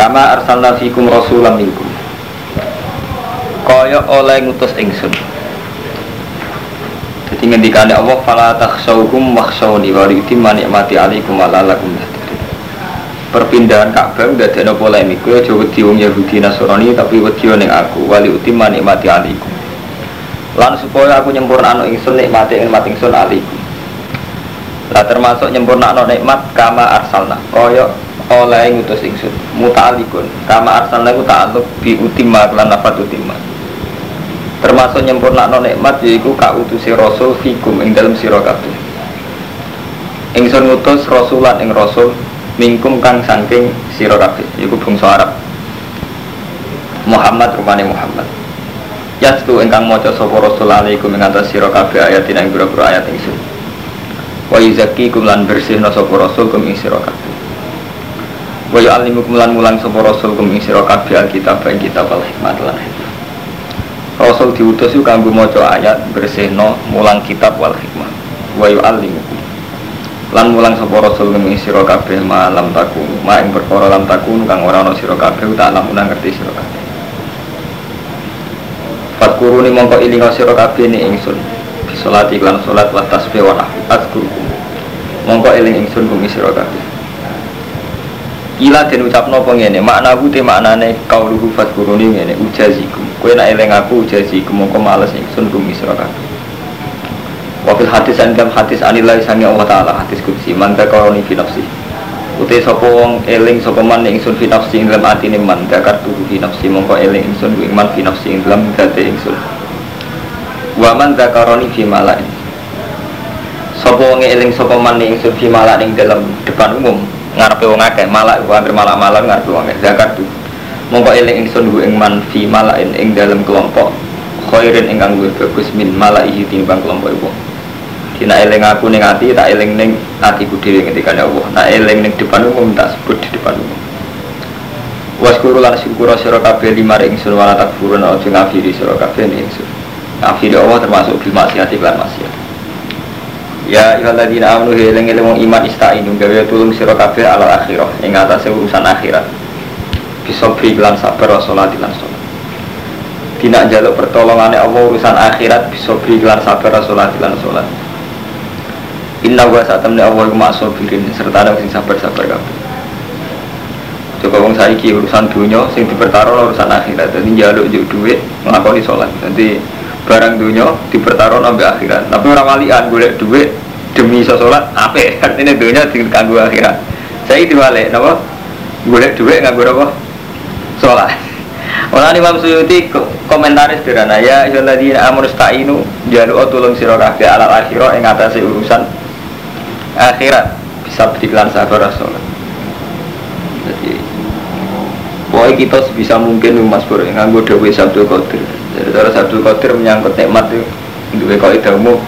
Kama arsalna fikum rasulam minkum. Kaya oleh ngutus ingsun. Jadi ngendikane Allah fala takhshawkum wakhshawni wa yutimma ni'mati alaikum wa Perpindahan Ka'bah udah ada polemik. Aja wedi wong Yahudi Nasrani tapi wedi ning aku wali utimma nikmati alaikum. Lan supaya aku nyempurnakno ingsun nikmati nikmat ingsun alaikum. Lah termasuk nyempurnakno nikmat kama arsalna kaya oleh ngutus ingsun muta'alikun. Kama arsalna ku ta'aluk bi utimma lan nafat utimma termasuk nyempurnakno nikmat yaiku ka utusi rasul fikum ing dalam sira kabeh. Ingsun ngutus rasulan ing rasul mingkum kang saking sira kabeh yaiku bangsa Arab. Muhammad rupane Muhammad. Yastu ingkang maca sapa rasul alaikum ing atas sira kabeh ayat ing ayat ingsun. Wa yuzakkikum lan bersihna sapa rasul kum ing sira wa yu'allimukum lan mulang sapa rasul kum ing sira kabeh alkitab ing kitab al hikmah lan hikmah. Rasul diutus itu kanggo maca ayat bersihno mulang kitab wal hikmah. Wa yu'allimukum lan mulang sapa rasul kum ing sira kabeh malam takun ma ing perkara lam takun kang ora ana sira kabeh tak lamun ngerti sira kabeh. Fatkuruni mongko ilinga sira kabeh ni ingsun. Bisolati iklan solat wa tasbih wa Azkurkum Mongko iling ingsun kumi sira kabeh Ila den ucapno apa ngene? Makna ku te maknane kauluhu fatkuruni ngene ujazikum. Kowe nek eling aku ujazikum mongko males ingsun kumi sira kabeh. Wakil hadis dalam hadis anilai sangi Allah Ta'ala hadis kudsi man dakaroni fi nafsi. Uti sapa wong eling sapa man ing ingsun fi nafsi ing dalam atine man dakar tuhu fi nafsi mongko eling ingsun ku ing man fi nafsi ing dalam date ingsun. Wa man dakaroni fi malain Sapa wong eling sapa man ing ingsun fi ing dalam depan umum ngarepe wong akeh malak ku anggere malak-malak ngarepe wong akeh dakar tuh mongko eling ingsun ku ing man fi malain ing dalam kelompok khairin ingkang luwih bagus min malaihi timbang kelompok wong Dina eling aku ning ati tak eling ning atiku dhewe ketika Allah. Nak eling ning depan umum tak sebut di depan umum. Waskuru lan syukur sira kabeh lima ring sun wala takfurun aja ngafiri sira kabeh ingsun. Ngafiri Allah termasuk bil maksiat lan maksiat. Ya ayyuhalladzina amanu eling wong iman istainu gawe tulung sira kabeh ala akhirah ing atase urusan akhirat. Bisa beri lan sabar wa salat lan salat. Dina jaluk pertolongannya Allah urusan akhirat bisa beri lan sabar wa salat lan salat. Inna wa saat temen Allah iku maksobirin serta ada sing sabar-sabar kabeh. Coba wong saiki urusan dunia sing dipertaruh urusan akhirat. Jadi njaluk juk duit nglakoni salat. Nanti barang dunia dipertaruh sampai akhirat. Tapi orang walian golek duit demi iso salat apik. Artinya dunia kanggo akhirat. Saya diwalek napa? Golek duit nganggo apa? Salat. Orang Imam Suyuti komentaris sederhana ya ayyuhalladzina amanu sta'inu jaluk tulung sira kabeh alal akhirah ing urusan akhirat bisa beriklan sabar sholat jadi pokoknya kita sebisa mungkin mas Bro nganggo dewi Sabtu Qadir jadi cara Sabtu Qadir menyangkut nikmat itu. Dua kali damu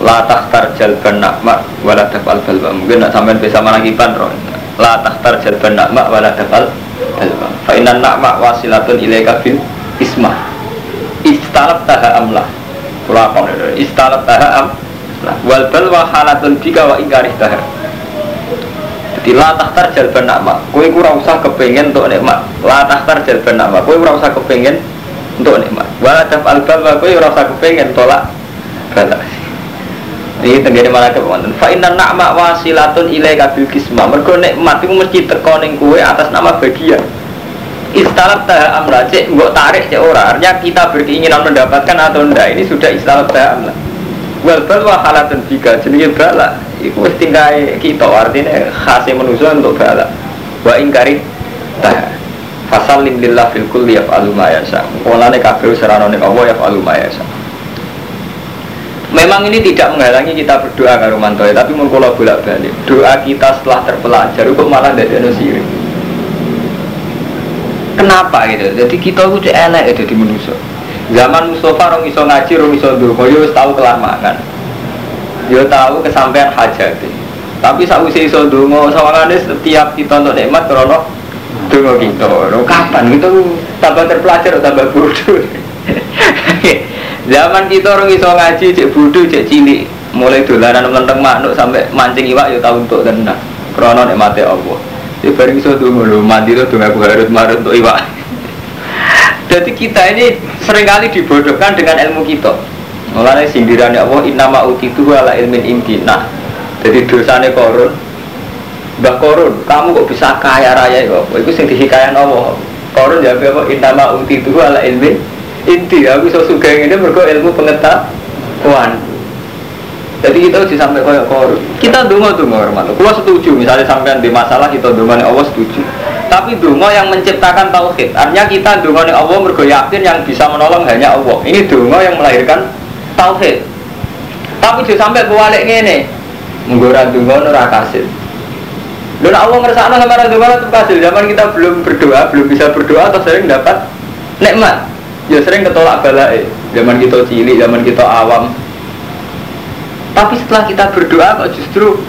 la takhtar jalban nakma wala dafal balba mungkin nak sampean bisa manakiban roh la takhtar jalban nakma wala dafal balba fa inna nakma wasilatun ilaika ismah. Istalab taha amlah kula istalab taha am wal balwa halatun bika wa ingkarih tahar jadi la tahtar jalban nakma kowe kurang usah kepengen untuk nikmat. La tahtar jalban nakma kowe kurang usah kepengen untuk nikmat wala daf al balwa kowe kurang usah kepengen tolak. Bala ini tenggene malah kepengen fa inna nakma wasilatun ilai kabil kisma. Mergo nikmat itu mesti teko ning kowe atas nama bagian. Istalab taha amla cek mbok tarik cek ora. Artinya kita berkeinginan mendapatkan atau enggak ini sudah istalab taha amla. Wal balwa halatun bika jenenge bala iku wis tingkae kita artinya khase manusia untuk bala wa ingkari ta fasallim lillah fil kulli yaf'alu ma yasha olane kabeh serana Allah yaf'alu ma yasha Memang ini tidak menghalangi kita berdoa karo mantoy, tapi mun kula bolak-balik. Doa kita setelah terpelajar kok malah ndak ono sirik. Kenapa gitu? Jadi kita itu elek itu di manusia. Zaman Mustafa rong iso ngaji, rong iso ndonga, yo wis tau kelar mangan. Yo tahu kesampaian hajat. Tapi sakwise iso ndonga, sawangane setiap kita untuk nikmat krono ndonga kita. Lho kapan itu tambah terpelajar atau tambah bodoh. Zaman kita orang iso ngaji cek bodoh cek cilik, mulai dolanan menteng manuk sampai mancing iwak yo tahu untuk tenang. Krono nikmate Allah. Ya bareng iso donga lho, mandi to donga aku harus marut untuk iwak. Jadi kita ini sering kali dibodohkan dengan ilmu kita. Mulanya sindirannya Allah innama utitu ala ilmin indi. Nah, jadi dosanya korun. Mbah korun, kamu kok bisa kaya raya kok? Itu sing dihikayan Allah. Korun ya apa innama utitu ala ilmin inti. Aku so suka ini mergo ilmu pengetahuan. Jadi kita harus sampai kaya korun. Kita dungo dungo hormat. Kalau setuju, misalnya sampai di masalah kita dungo Allah setuju. Tapi dungo yang menciptakan tauhid. Artinya kita dungo Allah mergo yakin yang bisa menolong hanya Allah. Ini dungo yang melahirkan tauhid tapi juga sampai balik ini menggoreng dungo nurah kasih Lalu Allah ngerasa sama orang itu kasih zaman kita belum berdoa belum bisa berdoa atau sering dapat nikmat? Ya sering ketolak balai zaman kita cilik zaman kita awam. Tapi setelah kita berdoa kok justru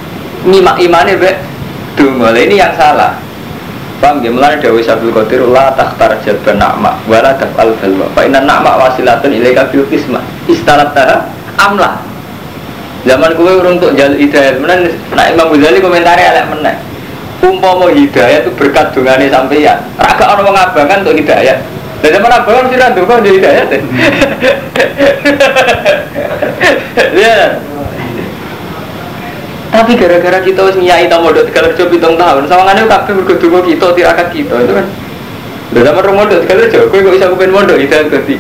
nyimak imannya be dungo ini yang salah. Paham ya? Mulanya Dawi Sabul Qadir La takhtar jalban na'ma Wala daf'al balwa. Fa inna na'ma wasilatun ilaika bil kisma Istarat taha amla Zaman kue untuk jalur hidayat Menan Nah Imam Ghazali komentari alek meneng Umpama hidayat itu berkat dungane sampeyan Raga orang mengabangan untuk hidayat Dan zaman abangan mesti randu kok jadi hidayat Ya tapi gara-gara kita harus nyai tamu modal tiga kerja pitung tahun, sawangannya kabeh berkedua kita tirakat kita itu kan. Udah sama rumah modal tiga kerja, kue kok bisa modal itu ganti.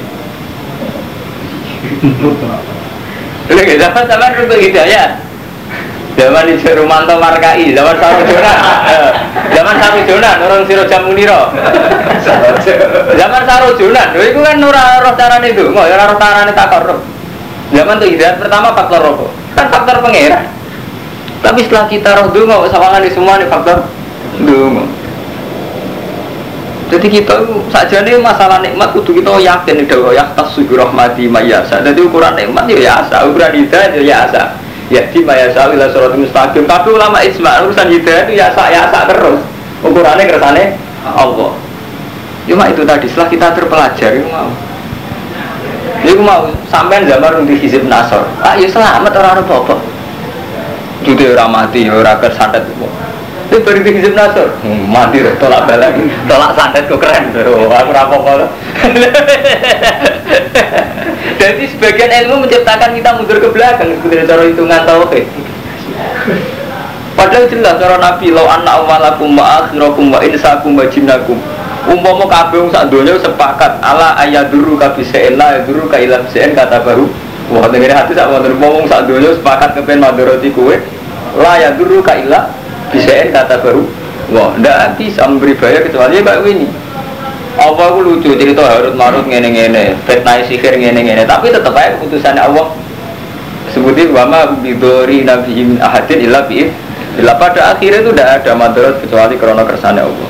Udah gak zaman zaman untuk hidayah. Zaman di Rumanto Markai, zaman Jonan, zaman Saru Jonan, orang Siro Jamuniro. Zaman Saru Jonan, itu kan nurah roh carane itu, nggak ya roh carane takor. Zaman tuh hidayat pertama faktor rokok, kan faktor pangeran. Tapi setelah kita roh dungo, sawangan di semua nih faktor dungo. Jadi kita saja nih masalah nikmat kudu kita yakin dawa ya tasubi rahmati mayasa. Jadi ukuran nikmat ya yasa, ukuran hidayah ya yasa. Ya di mayasa ila surat mustaqim. Tapi ulama isma urusan hidayah itu yasa yasa terus. Ukurannya kersane Allah. Cuma itu tadi setelah kita terpelajar itu mau. Ini mau sampai zaman untuk hizib nasor. Ah ya selamat orang-orang bapak juga orang mati, orang kesantet itu di hizib nasur hmm, mati tolak balik. Tolak santet kok keren. Oh, aku rapok kalau jadi sebagian ilmu menciptakan kita mundur ke belakang sebenarnya cara hitungan tauhid padahal jelas cara nabi lo anak awalakum wa akhirakum wa insakum wa jinnakum. Umpama kabeh sak donya sepakat ala ayaduru kabise la ayaduru ka ila kata baru. Wah dengar hati sak wonten. Wong sak donya sepakat kepen madharati kowe la dulu kaila bisa kata baru wah ndak bisa memberi bayar kecuali kayak ini apa aku lucu cerita harut marut ngene ngene fitnah sihir ngene ngene tapi tetap aja keputusan Allah. Sebutin wama bidori nabi min ahadin illa bi bila pada akhirnya itu tidak ada madarat kecuali karena kersane Allah.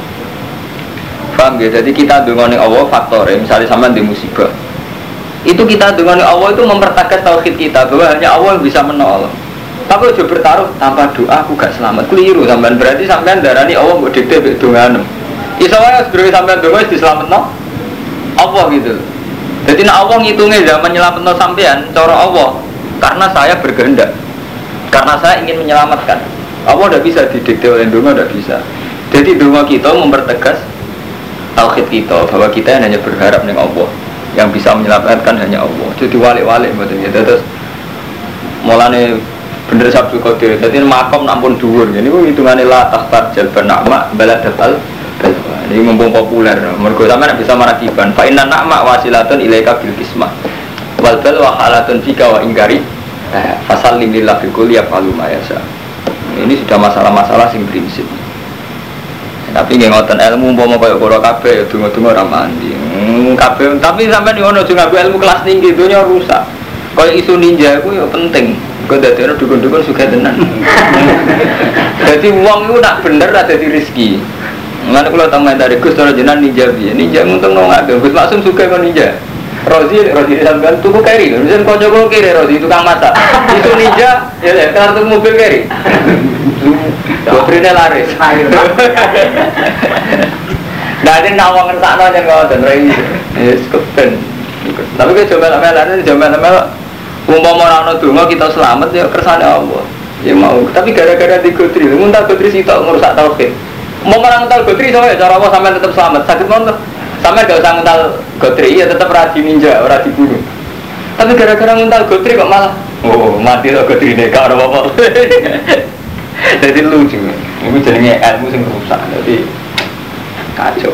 Paham ya jadi kita dengan Allah faktor ya misalnya sama di musibah. Itu kita dengan Allah itu mempertegas tauhid kita bahwa hanya Allah yang bisa menolong tapi udah bertaruh tanpa doa aku gak selamat. Keliru sampean berarti sampean darani Allah mau dikte mbek dongane. Iso wae sebelum sampean donga wis diselametno Allah gitu. Jadi nak Allah ngitungnya zaman nyelametno sampean cara Allah karena saya berkehendak. Karena saya ingin menyelamatkan. Allah udah bisa didikte oleh donga udah bisa. Jadi donga kita mempertegas tauhid kita bahwa kita hanya berharap dengan Allah yang bisa menyelamatkan hanya Allah. Jadi walik-walik betul ya. Terus mulane bener sabtu kodir jadi makom nampun dhuwur. Ini ku hitungannya lah tahtar jalban nama balad dafal ini mumpung populer. Mergo sampean bisa marakiban fa inna nama wasilatun ilaika bil kismah. Wal bal wa halatun fika wa ingkari eh, fasal lillah fi kulli yafalu ma yasa ini sudah masalah-masalah sing prinsip. Tapi nggak ngotot ilmu mau kayak koro kafe ya ramandi hmm, kafe tapi sampai di ono juga ilmu kelas tinggi dunia rusak kalau isu ninja itu ya penting Kau dari orang dukun-dukun suka tenan. Jadi uang itu nak bener ada di rezeki. Mana kalau tahu dari Gus Toro jenan ninja bi, ninja untung nong ada. Gus Maksum suka kan ninja. Rozi, Rozi sampean tuku keri, misalnya kau coba kiri Rozi tukang masak. Itu ninja, ya deh, kartu mobil keri. Baterainya laris. Nah, ini nawang ngersakno aja kau dan rai. Yes, kepen. Tapi kalau coba lalu, coba lalu, Umpama ora ana donga kita selamat ya kersane Allah. Ya mau, tapi gara-gara di Godri, muntah Godri sitok ngerusak tauhid. Mau orang ngental gotri soalnya cara apa sampai tetap selamat. Sakit mau Sampai gak usah ngental gotri ya tetap rajin ninja, ora dibunuh. Tapi gara-gara ngental gotri kok malah oh mati lo gotri ini kau apa Jadi lucu. Ini jadinya ilmu sing rusak. Jadi kacau.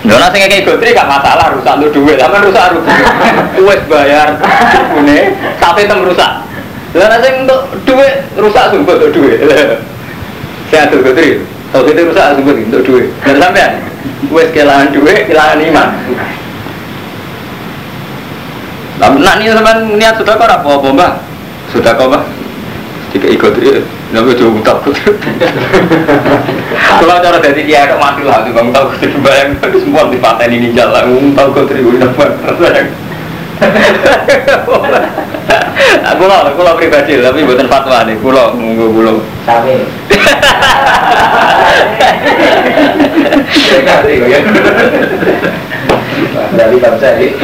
Nek sing kayak gotri gak masalah rusak lu duit, sama rusak rugi. Wes bayar ini tapi tem rusak. Nek sing untuk duit rusak sumpah untuk duit. Saya tuh gotri. Tahu itu rusak sumpah untuk duit. Dan sampean wes kehilangan duit, kehilangan iman. Nah, nih sampean niat sudah kok apa-apa, Mbak? Sudah kok, Mbak? jika ikut nabi jauh takut kalau cara dari dia ada mati lah tuh bang tahu kudu bayang tapi semua di paten ini jalan tahu kau terima dapat aku lah aku lah pribadi tapi bukan fatwa nih. Pulau nunggu pulau sami. Dari bangsa ini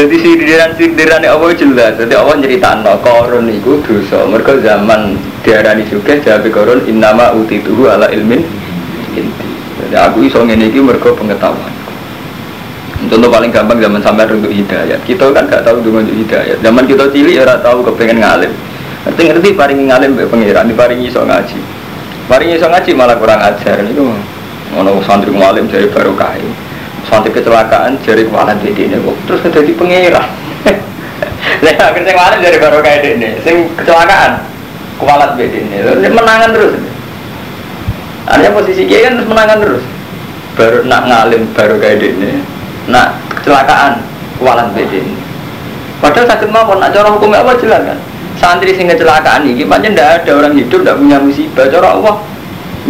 jadi sindiran sindiran Allah jelas. Jadi Allah no korun itu dosa. Mereka zaman diarani juga jadi korun innama utituhu ala ilmin inti. Jadi aku iso ngene iki mereka pengetahuan. Contoh paling gampang zaman sampai untuk hidayat. Kita kan gak tahu dengan hidayat. Zaman kita cilik ya tahu kepengen ngalim. Ngerti ngerti paringi ngalim be pangeran, diparingi iso ngaji. Paringi iso ngaji malah kurang ajar niku. Ono santri ngalim jadi barokah santri kecelakaan jari kepala dede ini kok terus jadi pengira lah akhirnya kemarin dari baru kayak ini sing kecelakaan kepala dede ini menangan terus. Hanya posisi dia kan terus menangan terus. Baru nak ngalim baru kayak ini nak kecelakaan kepala dede ini padahal sakit mau nak cara hukumnya apa jelas kan? Santri sing kecelakaan ini macam tidak ada orang hidup tidak punya musibah. Cara Allah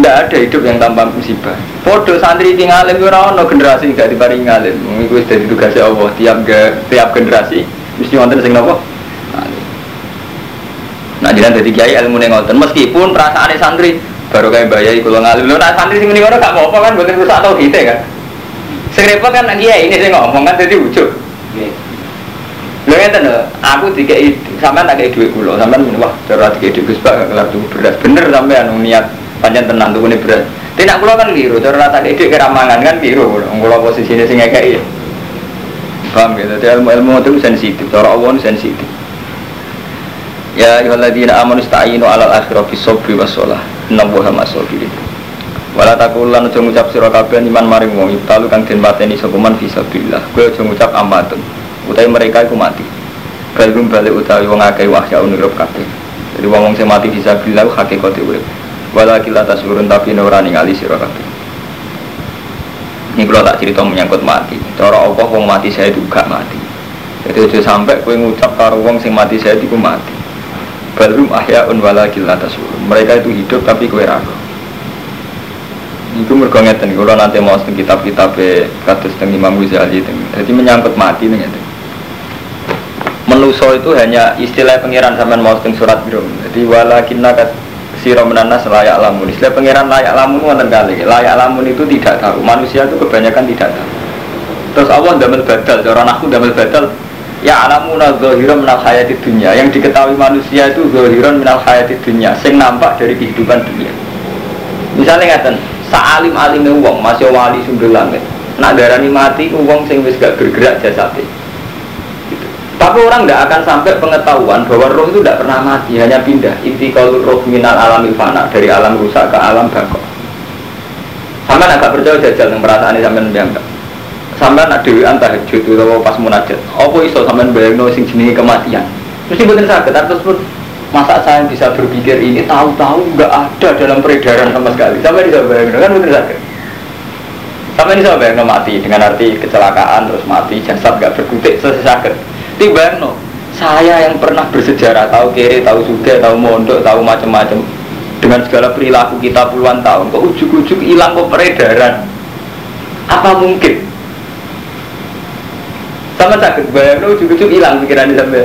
tidak ada hidup yang tanpa musibah. Podo santri di ngalim itu orang no generasi gak diparingi ngalim. Mengiku dari tugasnya Allah tiap tiap generasi mesti wonten sing nopo. Nah jadi dari kiai ilmu nengoten meskipun perasaan santri baru kayak bayai kalau ngalim lo nah santri sing ini orang gak mau kan bukan rusak atau kita kan. Sing kan kiai ini saya ngomong kan jadi ujung. Lho ngeten lho, aku dikei sampean tak kei dhuwit kula, sampean wah cara dikei dhuwit Gus Pak kelar beras. Bener sampean niat panjang tenang tuh ini berat. Tidak pulau kan biru cara rata ide keramangan kan biru. Pulau posisi ini singa kayak paham gitu jadi ilmu ilmu itu sensitif cara Allah sensitif. Ya ayyuhalladzina amanu ista'inu alal akhirah bis sabri was shalah innallaha masabirin wala takulan aja ngucap sira iman maring wong. Ibtalu kang den mateni sapa man fisabilillah kowe aja ngucap amatun. Utawi mereka iku mati. Kalbum balik utawi wong akeh wahya unurub kabeh. Jadi wong sing mati fisabilillah hakikate urip Walakin la tasurun tapi ora ningali sira kabeh. Ini kalau tak cerita menyangkut mati. Cara Allah wong mati saya juga mati. Jadi aja sampai kowe ngucap karo wong sing mati saya itu mati. Balum ahyaun walakin la tasurun. Mereka itu hidup tapi kowe ra Itu mergo ngeten kalau nanti mau teng kitab-kitab kados teng Imam Ghazali Jadi menyangkut mati nih. Menuso itu hanya istilah pengiran sampean mau surat biru. Jadi walakin siro menanas layak lamun. Istilah pangeran layak lamun wonten kali. Layak lamun itu tidak tahu. Manusia itu kebanyakan tidak tahu. Terus Allah damel badal. Orang aku damel badal. Ya alamuna zahiran minal hayati dunia. Yang diketahui manusia itu zahiran minal hayati dunia. Sing nampak dari kehidupan dunia. Misalnya ngaten saalim alim uang masih wali sumber langit. Nak darani mati uang sing wis gak bergerak jasadnya tapi orang tidak akan sampai pengetahuan bahwa roh itu tidak pernah mati, hanya pindah. Inti kalau roh minal alam fana dari alam rusak ke alam bakok. Sama agak percaya jajal yang perasaan ini sampai enggak. Sampai nak dewi itu pas munajat. Apa iso sampai bayang sing jenis kematian. Mesti bukan sakit, terus pun masa saya bisa berpikir ini tahu-tahu nggak ada dalam peredaran sama sekali. Sampai bisa bayang kan bukan sakit. Sampai bisa bayang mati dengan arti kecelakaan terus mati jasad nggak berkutik selesai sakit tiba no. Saya yang pernah bersejarah tahu kiri tahu sudah tahu mondok tahu macam-macam dengan segala perilaku kita puluhan tahun kok ujuk-ujuk hilang kok peredaran? Apa mungkin? Sama sakit bayang no ujuk-ujuk hilang pikiran sampai.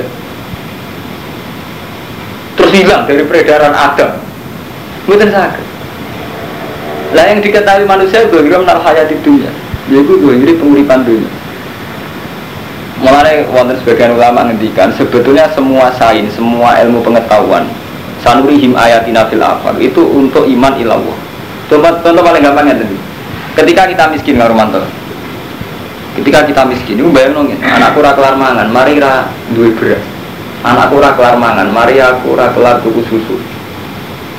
Terus hilang dari peredaran Adam. Mungkin sakit. Lah yang diketahui manusia itu menal hayat di dunia yaitu jadi penguripan dunia Mulai wonten sebagian ulama ngendikan sebetulnya semua sains, semua ilmu pengetahuan sanurihim ayatina fil afaq itu untuk iman ilallah. Coba contoh paling gampangnya tadi. Ketika kita miskin nggak romanto. Ketika kita miskin itu bayang nongin anakku ora kelar mangan mari ra duwe beras. Anakku ora kelar mangan mari aku ora kelar tuku susu.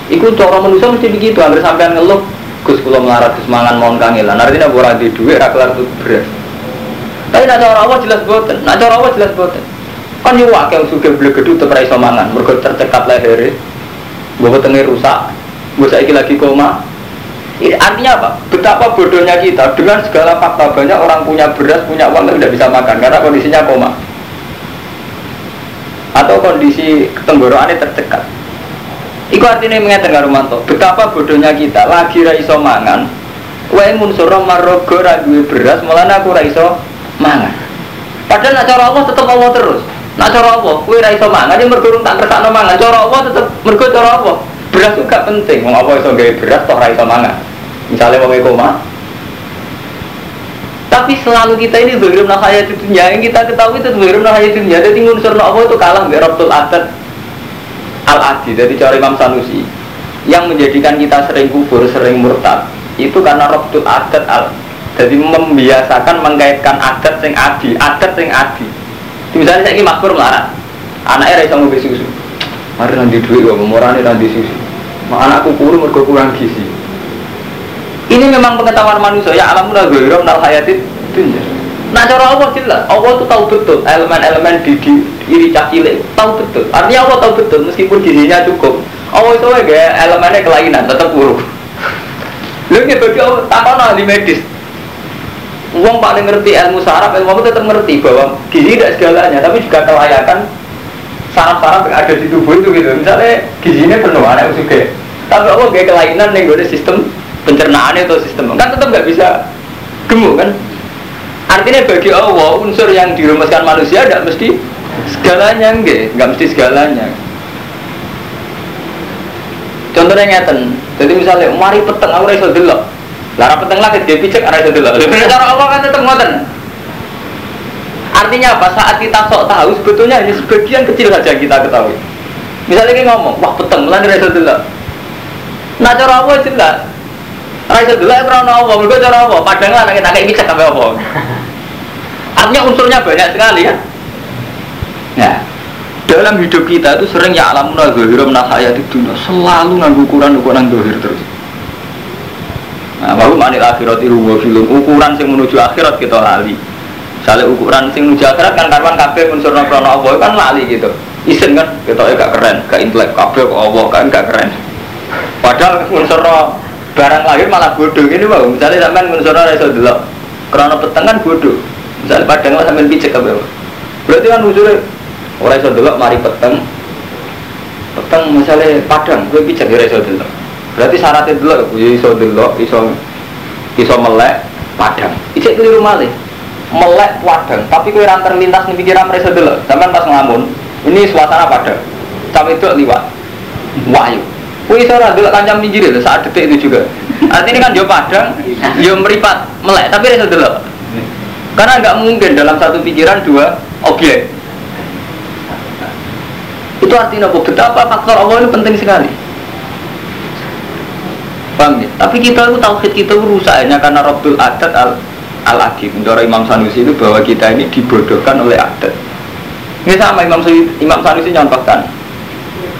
Iku cara manusia mesti begitu, hampir sampean ngeluh Gus kula melarat Gus mangan mohon kangelan. Artinya ora di duit kelar tuku beras. Tapi nak cara Allah jelas boten, nak cara Allah jelas boten. Kan yo sugih blek gedhe tetep ra iso mangan, mergo tercekat lehere. Mbok wetenge rusak. Mbok saiki lagi koma. Artinya apa? Betapa bodohnya kita dengan segala fakta banyak orang punya beras, punya uang tapi tidak bisa makan karena kondisinya koma atau kondisi tenggorokannya tercekat. Iku artinya mengatakan karo manto, betapa bodohnya kita lagi ra iso mangan. Wae munsura marrogo ra beras, malah aku ra iso mangan. Padahal nak cara Allah tetep Allah terus. Nak cara Allah, kowe ra mangan, ya mergo tak kersakno mangan. Cara Allah tetep mergo cara Allah. Beras itu gak penting, wong apa iso gawe beras toh ra mangan. Misalnya wong koma, tapi selalu kita ini bergerak nahaya dunia yang kita ketahui itu bergerak nahaya dunia jadi unsur Allah itu kalah dengan Rabtul Adat al adi dari cara Imam Sanusi yang menjadikan kita sering kubur sering murtad itu karena robtul adat al jadi membiasakan mengkaitkan adat sing adi adat sing adi misalnya saya ini makmur melarat anaknya rasa mau susu mari nanti duit gak memurani nanti susu mak anakku kurung mergo gizi ini memang pengetahuan manusia ya alam udah gue nal hayati dunia Nah cara Allah jelas, Allah itu tahu betul elemen-elemen di, di iri cilik tahu betul. Artinya Allah tahu betul meskipun gizinya cukup. Allah itu ya elemennya kelainan tetap buruk. Lu bagi Allah tak di medis. Uang paling ngerti ilmu saraf, ilmu apa tetap ngerti bahwa gizi tidak segalanya, tapi juga kelayakan saraf-saraf yang ada di tubuh itu gitu. Misalnya gizinya penuh, anak juga. Tapi Allah kayak kelainan nih gue sistem pencernaan atau sistem kan tetap nggak bisa gemuk kan Artinya bagi Allah unsur yang dirumuskan manusia tidak mesti segalanya enggak, nggak mesti segalanya. Contohnya ngeten, jadi misalnya mari peteng aku raiso delok. Lara peteng lagi dia picek raiso delok. Cara Allah kan tetap ngoten. Artinya apa? Saat kita sok tahu sebetulnya hanya sebagian kecil saja kita ketahui. Misalnya kita ngomong, wah peteng, mulai raiso delok. Nah cara Allah jelas, Raiso dulu ya apa, mereka cara apa? Padahal lah kita kayak bisa sampai apa. Artinya unsurnya banyak sekali ya. Nah, dalam hidup kita itu sering ya alam zuhir menasaya di dunia selalu nganggu ukuran ukuran terus. Nah, baru manil akhirat itu film. Ukuran sing menuju akhirat kita lali. Misalnya ukuran sing menuju akhirat kan karuan kafe unsur krono apa kan lali gitu. Isen kan? Kita gak keren, gak intelek kafe kok apa kan gak keren. Padahal unsur barang lahir malah bodoh ini bang misalnya sampai mensurah rasa dulu karena peteng kan bodoh misalnya padang lah sampai pijak apa berarti kan usulnya orang rasa dulu mari peteng. Peteng misalnya padang gue pijak ya rasa dulu berarti syaratnya dulu gue iso dulu iso iso melek padang ijek keliru malih melek padang tapi gue rantar lintas nih pikiran rasa dulu sampai pas ngelamun ini suasana padang sampai itu liwat wahyu Wih seorang dulu kancam pinggir itu saat detik itu juga. Artinya kan dia padang, dia meripat, melek, tapi rasa dulu. Karena nggak mungkin dalam satu pikiran dua objek. Itu artinya apa? Betapa faktor Allah ini penting sekali. Paham ya? Tapi kita itu tauhid kita itu rusaknya karena Rabbul Adat al al Adi. Menurut Imam Sanusi itu bahwa kita ini dibodohkan oleh adat. Ini sama Imam Imam Sanusi nyontohkan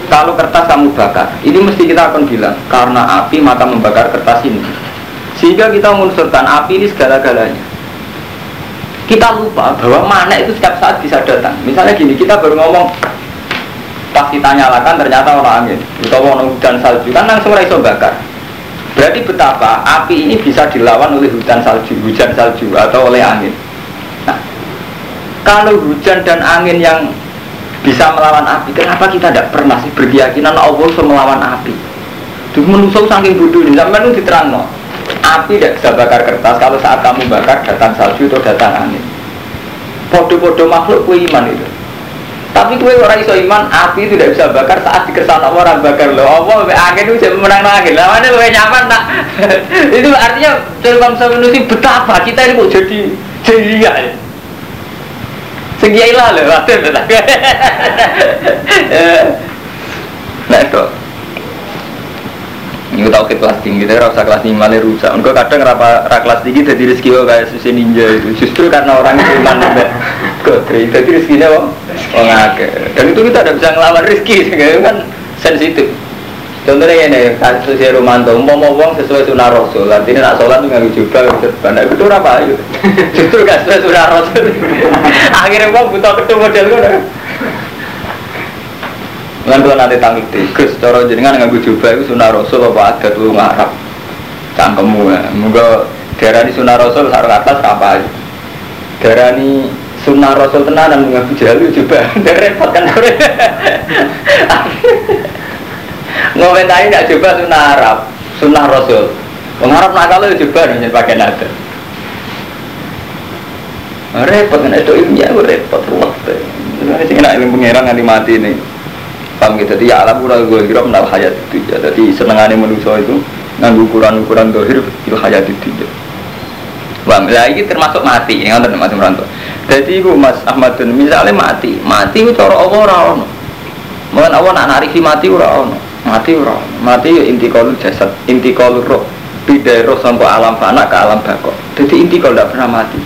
kalau kertas kamu bakar, ini mesti kita akan bilang karena api maka membakar kertas ini. Sehingga kita mengunsurkan api ini segala-galanya. Kita lupa bahwa mana itu setiap saat bisa datang. Misalnya gini, kita baru ngomong pas kita nyalakan ternyata orang angin atau orang hujan salju kan langsung iso bakar. Berarti betapa api ini bisa dilawan oleh hujan salju, hujan salju atau oleh angin. Nah, kalau hujan dan angin yang bisa melawan api. Kenapa kita tidak pernah sih berkeyakinan Allah bisa melawan api? Itu menusuk saking bodoh ini. Sampai itu diterang no. Api tidak bisa bakar kertas. Kalau saat kamu bakar datang salju atau datang angin. Podo-podo makhluk kue iman itu. Tapi kue orang iso iman, api itu tidak bisa bakar saat dikesan orang bakar loh. Allah angin itu jadi menang angin. Lah mana kue nyaman nak? itu artinya dalam bangsa manusia betapa kita ini kok jadi ya. Segiailah loh, waktu itu. Nah. Ini tau kelas tinggi, tapi rasa kelas tinggi malah rusak. Enggak kadang rapa ra kelas tinggi jadi rezeki kok kayak susi ninja itu. Justru karena orang itu iman mbak Godri, jadi rezekinya kok oh ngake. Dan itu kita tidak bisa ngelawan rezeki, kan sensitif. Contohnya ini, kasus si Romanto, mau mau uang sesuai sunnah Rasul, artinya nak sholat tuh nggak jubah, serban, nah itu apa? Justru gak sesuai sunnah Rasul. Akhirnya uang butuh ketemu model? Dengan kalau nanti tangkik tikus, cara jenengan nggak jubah itu sunnah Rasul apa ada tuh ngarap cangkemmu ya. Moga darah di sunnah Rasul sarung atas apa aja. Darah ini sunnah Rasul tenanan nggak jalu juga, repot kan? Ngomentari tidak coba sunnah Arab, sunnah Rasul. Pengarap nakal itu coba nih pakai nada. Repot kan itu ilmiah, repot ruwet. Ini sih nak ilmu pengiran nanti mati nih. Paham gitu, ya alam kurang gue kira menal hayat itu ya. Jadi senengannya manusia itu nganggu ukuran-ukuran dohir il hayat itu ya. Bang, lah ini termasuk mati, yang nggak Mas Meranto. Jadi itu Mas Ahmad misalnya mati, mati itu cara Allah rawon. Mungkin Allah nak narifi mati rawon, mati rawon, mati ya inti kalau jasad, inti kalau roh, bidai roh sampai alam fana ke alam bakok. Jadi inti kalau tidak pernah mati.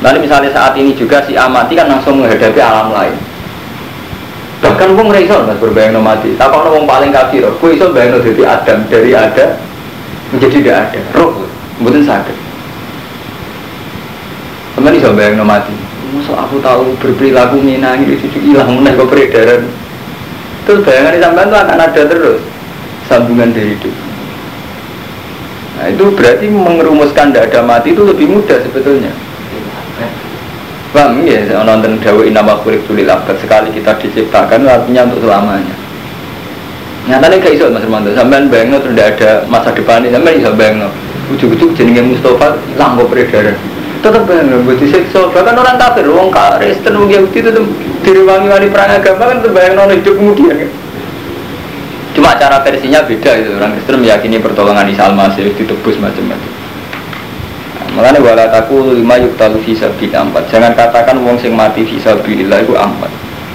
Nanti misalnya saat ini juga si amati kan langsung menghadapi alam lain bahkan wong ora iso mas berbayang mati. Tak kalau wong paling kafir kok iso bayang dari Adam dari ada menjadi tidak ada. Roh mboten sakit. Teman iso bayang mati. Masa aku tahu berperilaku minang itu hilang meneh kok peredaran. Terus bayangan sampean itu akan ada terus sambungan dari itu nah itu berarti mengerumuskan tidak ada mati itu lebih mudah sebetulnya Bang, ya, nonton dawa inama kulik tulil abad sekali kita diciptakan artinya untuk selamanya. Nyatanya gak iso Mas Romanto, sampean bayangno terus tidak ada masa depan ini, sampean iso bayangno. Ujuk-ujuk jenenge Mustafa hilang kok peredaran. Tetap bayangno, buat disiksa. Bahkan orang kafir, orang Kristen, orang Yahudi itu diriwangi-wangi perang agama kan terbayang hidup kemudian kan. Cuma cara versinya beda itu. Orang Kristen meyakini pertolongan Isa Al-Masih ditebus macam-macam. Makanya wala taku lima yuk talu visa bin ampat. Jangan katakan wong sing mati visa bilillah itu ampat.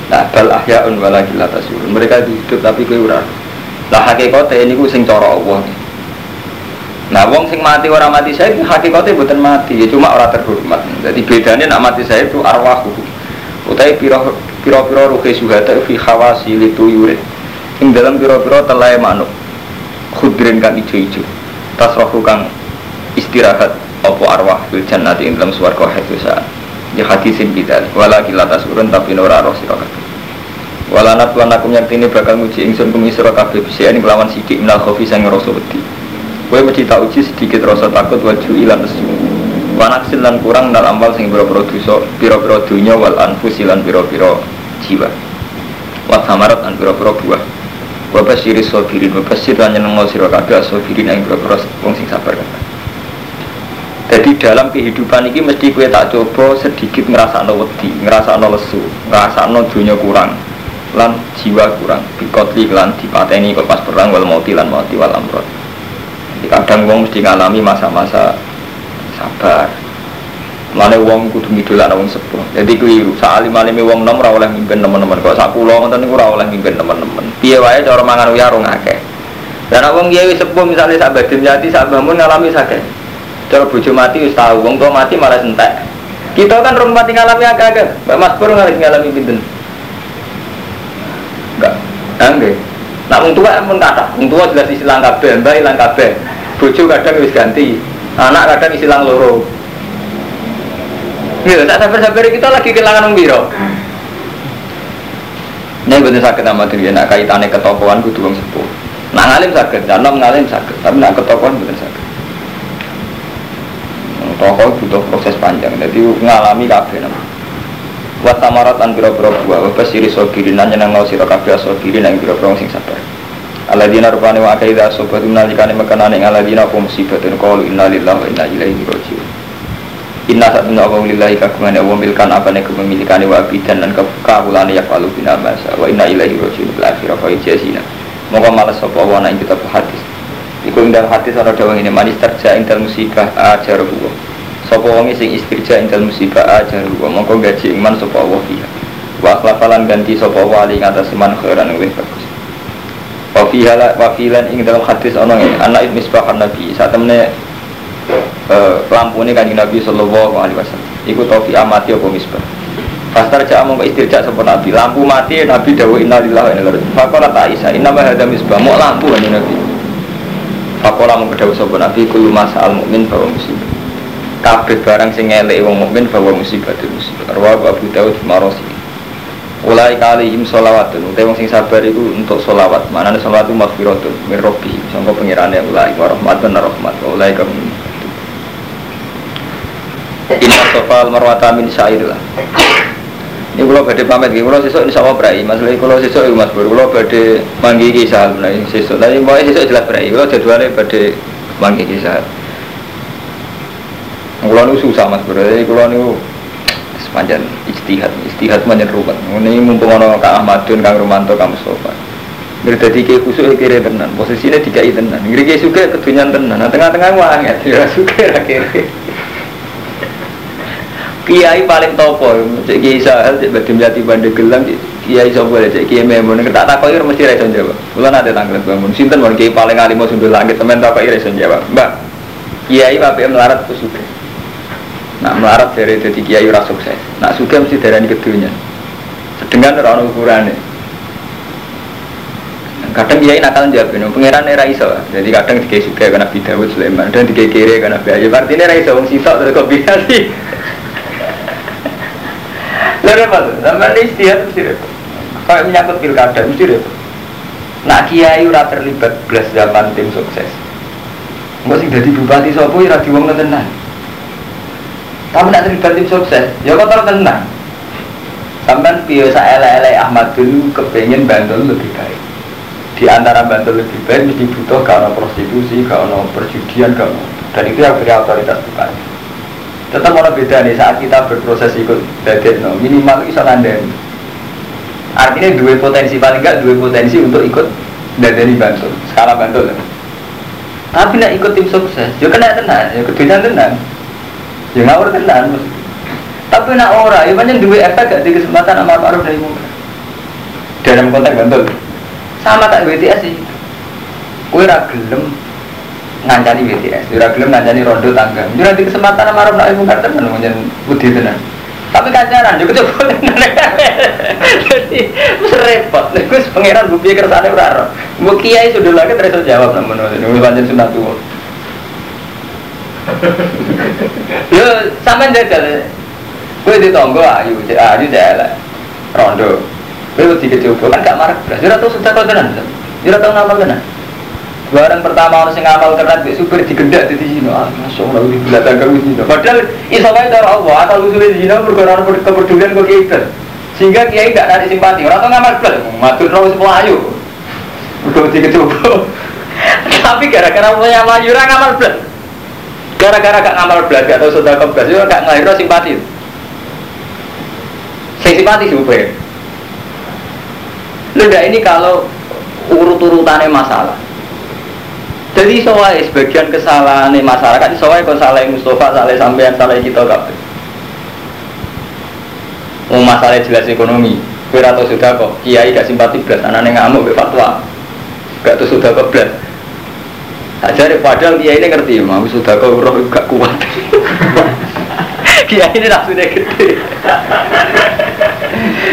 Nah bal ahyaun wala gila tasurun. Mereka itu hidup tapi kue ura. Lah ini ku sing coro Allah. Nah wong sing mati orang mati saya hakikatnya bukan mati. Ya cuma orang terhormat. Jadi bedanya nak mati saya itu arwah. Utai piro piro piro ruhe suhata fi khawasi litu yurid. Ing dalam piro piro telai manuk. Khudrin kan ijo-ijo. Tasrohu kang istirahat opo arwah fil jannati ing dalam swarga haitsu saat ya hadisin kita wala kila tasurun tapi nora roh sira kabeh. Wala natwan aku ini bakal nguji ingsun kum sira kabeh. Bisa ini kelawan sidik minal khofi sang rasa wedi. Kowe mesti tak uji sedikit rasa takut waju ilan nesu wanak silan kurang dalam amal sing biro-biro dosa biro-biro dunya wal anfus ilan biro-biro jiwa. Wat samarat an biro-biro buah. Bapak siris sobirin, bapak sirah nyenengol sirah kabeh sobirin yang biro-biro wong sing sabar. kabeh jadi dalam kehidupan ini mesti gue tak coba sedikit ngerasa no wedi, ngerasa no lesu, ngerasa no dunia kurang, lan jiwa kurang. Bikotli lan dipateni kok pas perang wal mauti lan mauti wal amrot. Jadi kadang wong mesti ngalami masa-masa sabar. Mana wong kudu ngidolak wong sepuh. Jadi keliru. Salim alime wong nom oleh mimpin teman-teman. Kok sak kula ngoten niku ora oleh mimpin teman-teman. Piye wae cara mangan uyah rong akeh. Dan wong kiai sepuh misalnya sak badhe nyati sak bangun ngalami sakit. Cara bojo mati wis tahu, wong tua mati malah entek. Kita kan rumah mati ngalami agak-agak. Mbak Mas Pur ngalami ngalami pinten. Enggak. Enggak. Nah, wong tua pun kata, wong tua jelas istilah kabeh, mbak ilang kabeh. Bojo kadang wis ganti, anak kadang istilah loro. Iya, tak sabar-sabar kita lagi kehilangan wong biro. Ini betul sakit sama diri, nak kaitannya ketokohan kudu wong sepuh. Nah ngalim sakit, dan ngalim sakit, tapi nak ketokohan betul sakit toko butuh proses panjang. Jadi ngalami kabeh nama wa samarat an biro-biro buah. Wa basiri sobirin nanya nang ngau siro kabeh sobirin nang biro-biro sing sabar. Aladina rupane wa akaida sobat menalikane mekanane aladina apa musibatun qalu inna lillahi wa inna ilaihi rajiun. Inna satuna wa lillahi kagungan wa milkan apa nek kepemilikane wa bidan lan kawulane ya falu bina masa. Wa inna ilaihi rajiun bil akhirah fa jazina. Moga malas sapa wa ana ing kitab hadis Iku ing dalam hadis ana dawuh ini manis terja ing musibah ajaruhu Sopo wongi sing istirja intel musibah aja wa mongko gaji iman sopo Allah fiha. Wa ganti sopo wali ngatas iman khairan bagus. Wafihala wafilan ing dalam hadis ono anak misbahan nabi. Saat temene lampu ini kanjeng nabi sallallahu alaihi wasallam. Iku taufi amati apa misbah? Pastar cak mau istirja sapa nabi. Lampu mati nabi dawu innalillahi wa inna ilaihi raji'un. Ta Isa inna ma hadza misbah. Mau lampu kanjeng nabi Fakola mau kedawu sapa nabi kullu masal mukmin bahwa musibah kabeh barang sing ngelek wong mukmin bahwa musibah itu musibah. Rawahu Abu Dawud marosi Ulai kalihim sholawatun. Utai wong sing sabar itu untuk sholawat. Mana nih sholawat itu maghfiratun Min robbi Sangka pengirannya ulai Warahmatun rahmat. Ulai kamu Inna sofal marwata min syair lah ini kalau badai pamit, kalau sesuk insya Allah berai. Masalah kalau sesuk itu mas bro, kalau badai manggi kisah, nah sesuk. Tapi mau sesuk jelas berai. Kalau jadwalnya badai manggi kisah. Kalau itu susah mas bro, jadi kalau itu sepanjang istihad, istihad sepanjang rumah. Ini mumpung ono kang Ahmadun, kang Romanto, kang Mustafa. Ngeri dadi ke kusuk kiri tenan, posisinya dikai tenan. Ngeri ke suka kedunyan tenan, nah tengah-tengah wanget, ya suka kiri. Kiai paling topo, cek Kiai Sahel, cek Badim Yati Bandegelang, Kiai Sopo cek Kiai Memun, tak takoi mesti reson jawab. Kulo nate tanggal bangun, sinten mon Kiai paling alim mau langit, temen takoi reson jawab. Mbak, Kiai apa melarat ke suka. Nak melarat dari jadi Kiai ora sukses. Nak suka mesti darani kedunya. Sedengan ora ono ukurane kadang kiai nakal jawab ini pangeran era iso jadi kadang tiga suka karena Dawud Sulaiman dan tiga kiri karena Bayu artinya era iso wong sitok terus kombinasi lalu apa tuh sama ini istihad mesti repot kalau menyangkut pilkada mesti repot nak kiai ura terlibat belas zaman tim sukses Enggak sih jadi bupati sopo ya di wong tenan. Kamu nak terlibat tim sukses, ya kotor tenang. Sampai biasa ele-ele Ahmad dulu kepengen Bantul lebih baik di antara bantu lebih baik mesti butuh karena prostitusi, karena perjudian, karena dan itu yang beri otoritas bupati. Tetap ada beda nih saat kita berproses ikut badan, no, minimal bisa nandani. Artinya dua potensi paling enggak dua potensi untuk ikut dari bantu, skala bantu. Tapi nak ikut tim sukses, ya kena tenang, ya kedunya tenang, ya ngawur tenang. Tapi nak ora, ya banyak dua efek gak di kesempatan amal ma'ruf dari muka. Dalam konteks bantu sama tak BTS sih kue ragelem ngancani BTS kue ragelem ngancani rondo tangga. Jadi nanti kesempatan sama Arab nak mungkar tenan menjen budi tenan. Tapi kancaran juga coba jadi repot. Terus pangeran gue pikir kersane beraro gue kiai sudah lagi terus jawab namun ini panjang sunat tua yo sampai jajal. Gue ditonggo ayu ayu jalan rondo. Kowe tiga coba kan gak marah belas. Jura tau sudah kau tenan. Jura tau ngamal tenan. Barang pertama orang sing ngamal tenan di super digendak di sini. Ah, masuk Allah di belakang kamu sini. Padahal iso wae cara Allah asal usulnya di sini perkara kepedulian kok kita. Sehingga kiai gak ada simpati. Orang tau ngamal belas. Matur nol semua ayu. Udah tiga coba. Tapi gara-gara punya maju orang ngamal belas. Gara-gara gak ngamal belas, gak tau sudah kau belas, gak ngahir simpati. Saya simpati supaya Lenda ini kalau urut-urutannya masalah. Jadi soalnya sebagian kesalahan masyarakat, soalnya kalau salah Mustafa, salah sampean, salah kita kabeh. Mau masalah jelas ekonomi, kira atau sudah kok kiai gak simpati belas, anak ngamuk be fatwa, gak tuh sudah kok belas. Ajar padahal kiai ini ngerti, mau sudah kok roh gak kuat. kiai ini nafsunya gede.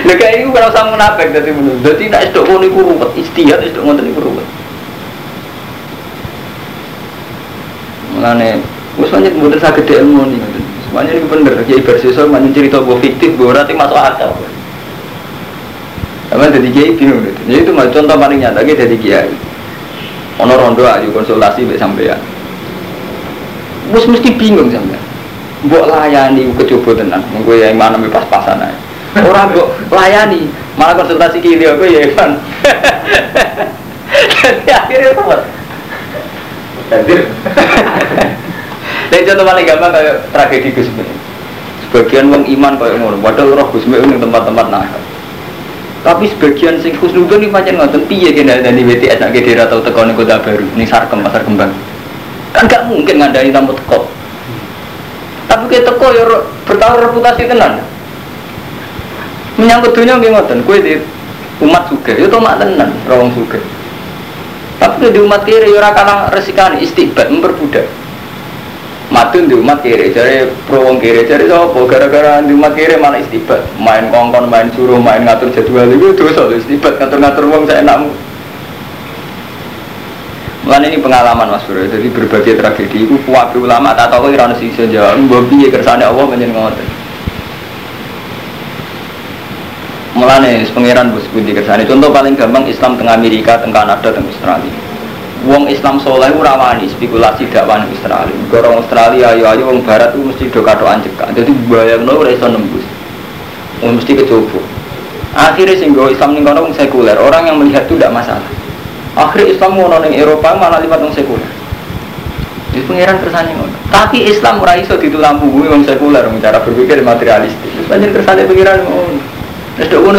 Lha kayak iku kalau sama munafik dadi menurut. Dadi nek sedok ngono iku ruwet, istihad iku ruwet. Mulane wis pancet mboten saged ilmu nih. Semuanya ini bener, ya ibar sesuk manjen cerita bahwa fiktif, bahwa berarti masuk akal. Sama jadi kiai bingung gitu. Jadi itu contoh paling nyata jadi kiai. Ono rondo ayu konsultasi sampai sampean. Mus mesti bingung sampean. Mbok layani kecoba tenan, mengko yang mana pas-pasan ae. Orang kok layani, malah konsultasi kiri aku ya Evan. Jadi akhirnya apa? Hadir. Dan contoh paling gampang kayak tragedi Gusmi. Sebagian wong iman kayak ngono, padahal roh Gusmi ini tempat-tempat nakal. Tapi sebagian sing khusnudun ini macam ngoten piye kena dari BTS nak daerah tau teko ning kota baru, ning Sarkem pasar kembang. Kan gak mungkin ngandani tamu teko. Tapi kayak teko ya bertaruh reputasi tenan menyangkut dunia nggih ngoten kowe di umat suge itu mak tenan rawang suge Tapi di umat kiri ya ora kalah resikane istibat memperbudak. Matun di umat kiri, jadi pro wong kiri, jadi apa? Gara-gara di umat kiri malah istibat, main kongkon, main suruh, main ngatur jadwal itu soal istibat ngatur-ngatur wong saya enakmu. Mulai ini pengalaman Mas Bro, jadi berbagai tragedi itu kuat ulama tak tahu kira sih saja, mbak biye kersane Allah menjadi ngotot. Mulane pangeran bos budi kersane. Contoh paling gampang Islam tengah Amerika, tengah Kanada, tengah Australia. Wong Islam soleh ora wani spekulasi dakwah Australia. Orang Australia ayo ayo wong barat itu mesti do katokan cekak. Dadi bayangno ora iso nembus. Wong mesti kecoba. Akhirnya sing Islam ning kono wong sekuler, orang yang melihat itu tidak masalah. Akhirnya Islam ngono ning Eropa malah lipat wong sekuler. Di pangeran kersane ngono. Tapi Islam ora iso ditulang punggung wong sekuler wong cara berpikir materialistis. Panjen kersane pangeran ngono. Wis dok ngono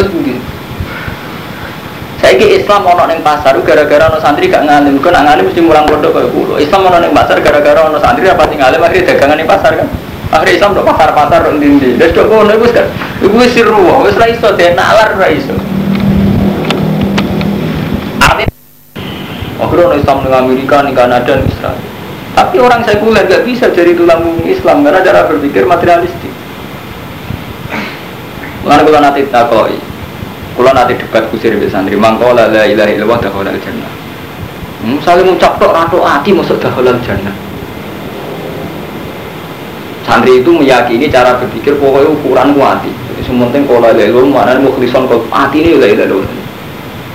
saya ke Islam ono neng pasar gara-gara ono santri gak ngalim, kau nak ngalim mesti mulang pondok kayak pulau. Islam ono neng pasar gara-gara ono santri apa tinggal ngalim akhirnya dagangan di pasar kan. Akhirnya Islam do pasar-pasar dong dindi. Dan dok ngono iku kan, iku wis siru, wis ra iso den nalar ra iso. Akhirnya ono Islam neng Amerika, neng Kanada, neng Israel. Tapi orang sekuler gak bisa jadi tulang Islam karena cara berpikir materialistik. Mana kalau nanti takoi, kalau nanti debat kusir di santri, mangkola la ilaha illallah dakhalal jannah. Misalnya ngucap tok rato ati masuk dakhalal jannah. Santri itu meyakini cara berpikir pokoknya ukuran kuati. Jadi sementing kalau la ilaha illallah mana mukhlison kau ati ini ilaha illallah.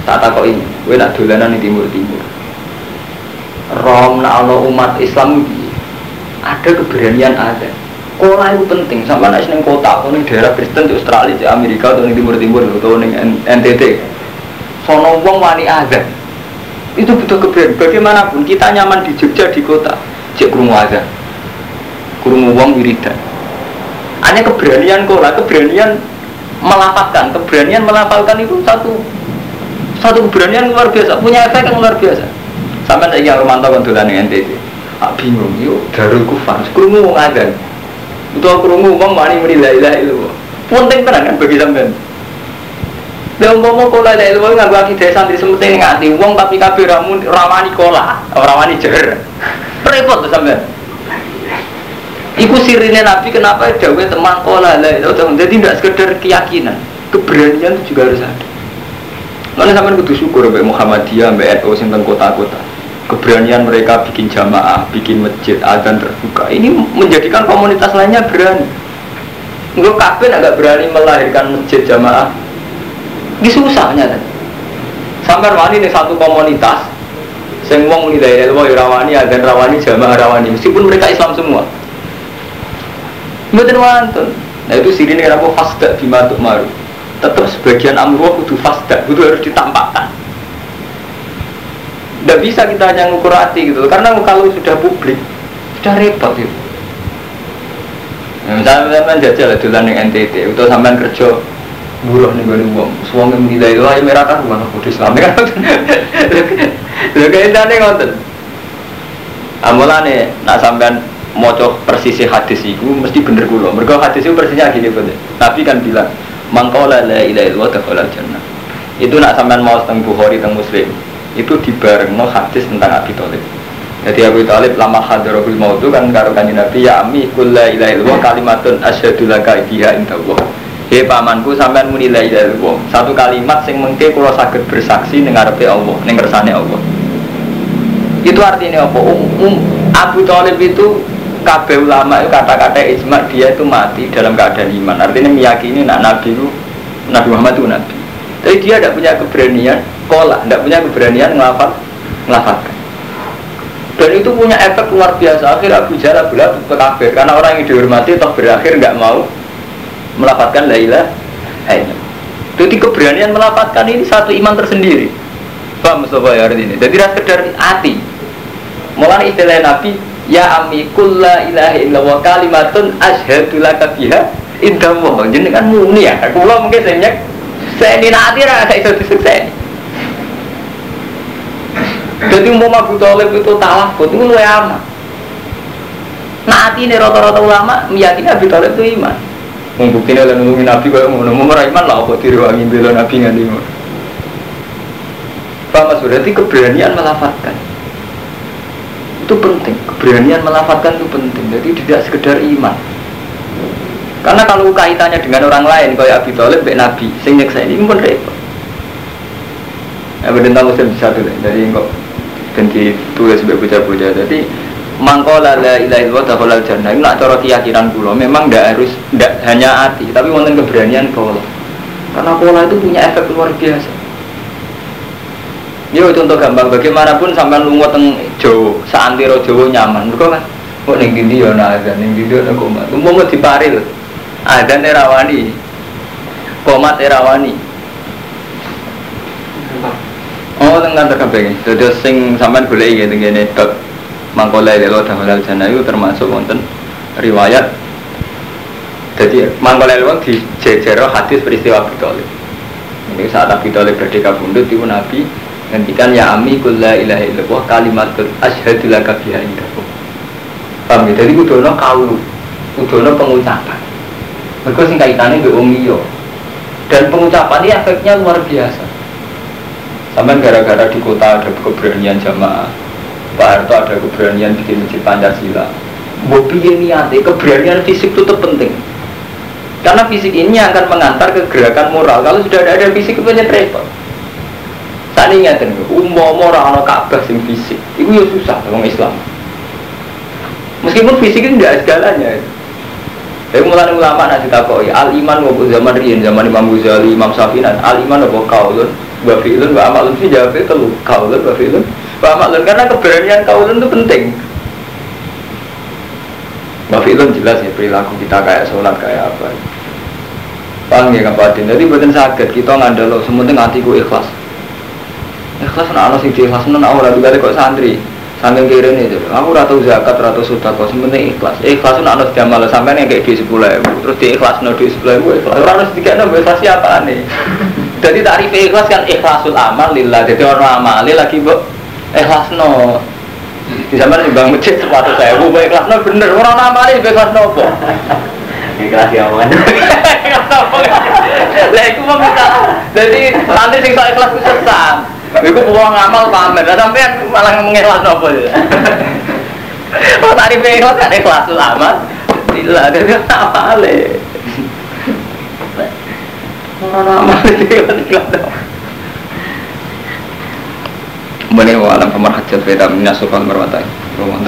Tak tak kok ini, gue nak dolanan di timur timur. Rom nak umat Islam ada keberanian ada Sekolah itu penting, sama nasi neng kota, atau neng daerah Kristen di Australia, di Amerika, atau neng Timur Timur, atau neng NTT. Sono wong wani ada. Itu butuh keberanian. Bagaimanapun kita nyaman di Jogja di kota, cek kurungu ada, kurungu wong wiridan. Hanya keberanian kola, keberanian melapatkan, keberanian melapalkan itu satu satu keberanian luar biasa, punya efek yang luar biasa. Sampai saya Romanto kan dolan NTT. Bingung, yuk darul kufar, kurungu wong ada. Itu aku rungu uang mani muni la ilaha illallah. Penting tenan kan bagi sampean. Lah umpama kola la ilaha nganggo akidah santri semete ngati wong tapi kabeh ramun rawani kola, rawani jer. Repot tuh sampean. Iku sirine Nabi kenapa dawe teman kola la ilaha Jadi tidak sekedar keyakinan, keberanian itu juga harus ada. Mana sampean kudu syukur mbek Muhammadiyah, mbek NU sing kota-kota keberanian mereka bikin jamaah, bikin masjid, adzan terbuka. Ini menjadikan komunitas lainnya berani. Enggak kabin agak berani melahirkan masjid jamaah. Ini susahnya kan. Sampai wani ini satu komunitas sing wong muni daerah wae rawani adzan rawani jamaah rawani meskipun mereka Islam semua. Mboten wonten. Nah itu sirine apa fasda bima maru. Tetap sebagian amruh kudu fasda, kudu harus ditampakkan tidak bisa kita hanya ngukur hati gitu karena kalau sudah publik sudah repot gitu nah, misalnya sampai jajal lah dulu yang NTT atau sampai kerja buruh nih gue uang yang menilai itu ayo merah kan mana kode Islam kan. Lo kayak ini ngonten nih nak sampai moco persisi hadis itu mesti bener kulo. Mereka hadis itu persisnya gini bener tapi kan bilang mangkola la ilaha illallah dakhalal jannah. Itu nak sampai mau tentang Bukhari tentang Muslim itu no hadis tentang Abi Thalib. Jadi Abi Thalib lama hadirul maut itu kan karo kanjeng Nabi ya ami kulla ilaha kalimatun asyhadu laka biha indallah. He pamanku sampean muni la illallah. Satu kalimat sing mengke kula saged bersaksi ning ngarepe Allah, ning kersane Allah. Itu artinya apa? Um, um, Abu Thalib itu kabeh ulama itu kata-kata ijma dia itu mati dalam keadaan iman. Artinya meyakini nak Nabi itu Nabi Muhammad itu Nabi. Tapi dia tidak punya keberanian kola, tidak punya keberanian ngelafat. Dan itu punya efek luar biasa. Akhir Abu Jahal ke kafir karena orang yang dihormati toh berakhir nggak mau melafatkan Laila. Hanya. Jadi keberanian melafatkan ini satu iman tersendiri. Paham Mustafa ya ini. Jadi rasa sekedar hati. Mulai istilah Nabi, ya ami kulla ilaha illallah kalimatun asyhadu laka biha. Jadi kan muni ya. Kula mungkin saya saya ini nanti rasa itu disekseni. Jadi mau Abu Talib itu talakut itu lu aman. Nanti ini rata-rata ulama meyakini Abu Talib itu iman. Membuktinya oleh nungguin Nabi kalau mau nemu iman lah kok diri wangi bela Nabi nggak nih. Paham mas? Berarti keberanian melafatkan. Itu penting. Keberanian melafatkan itu penting. Jadi tidak sekedar iman. Karena kalau kaitannya dengan orang lain kayak Abi Thalib Mbak Nabi sing nyeksa ini pun repot. Ya benar muslim satu dari kok dan ditulis sebagai bocah-bocah jadi mangkola la ilaha illallah dakhalal jannah ini nak cara keyakinan kula memang tidak harus tidak hanya hati tapi wonten keberanian pola karena pola itu punya efek luar biasa Yo contoh gampang bagaimanapun sampai lungo teng Jawa, saantiro Jawa nyaman. Mergo kan kok ning ndi yo ana azan, ning ndi ana komat. Umpama diparil. Azan rawani. Komat rawani. Tengah kabeh. Jadi sing sampean golek teng kene bab mangkola lelo dahulal jannah itu termasuk wonten riwayat. Jadi mangkola lelo di jejero hadis peristiwa Abi Ini saat Abi Thalib berdeka bundut itu Nabi ngendikan ya ami kulla ilaha illallah kalimatul asyhadu laka biha indakum. Paham ya? Jadi kudono kaulu kudono pengucapan. Mereka sing kaitannya be umiyo dan pengucapan ini efeknya luar biasa sampai gara-gara di kota ada keberanian jamaah Pak Harto ada keberanian bikin masjid Pancasila. Bobi ini niatnya keberanian fisik itu penting. Karena fisik ini akan mengantar ke gerakan moral. Kalau sudah ada fisik itu banyak repot. Tak ingat umum orang orang Ka'bah sing fisik, itu ya susah orang Islam. Meskipun fisik itu tidak segalanya. Tapi mulai ulama nanti takoi al iman waktu zaman rian zaman Imam Ghazali Imam Syafi'i al iman waktu kaulun wa fi'lun wa amalun sih jawabnya itu kaulun wa fi'lun wa amalun karena keberanian kaulun itu penting. Wa fi'lun jelas ya perilaku kita kayak sholat kayak apa. Paham ya kapatin. Jadi sakit kita ngandalo sementing hatiku ikhlas ikhlas nak ana sing ikhlas nang ora juga kok santri saking kiri ini jadi aku ratu zakat ratu kok sementing ikhlas. Ikhlas nak ana diamal sampean yang kayak di sepuluh ribu. Terus di ikhlas no di sepuluh ribu ikhlas. Ora harus tiga enam ikhlas siapa nih jadi tarif ikhlas kan ikhlasul amal lillah. Jadi orang amali lagi bu ikhlas no di nih bang masjid sepatu saya bu ikhlas no bener. Orang amali ikhlas no po ikhlas ya man lah itu mau minta jadi nanti sing ikhlas itu sesat Iku uang ngamal pamer, lah sampean malah mengikhlas nopo. Oh tadi ikhlas kan ikhlas amat. Bila ada apa le. Orang amal itu ikhlas. Boleh walam pemerhatian beda minasukal merwatai. Rumah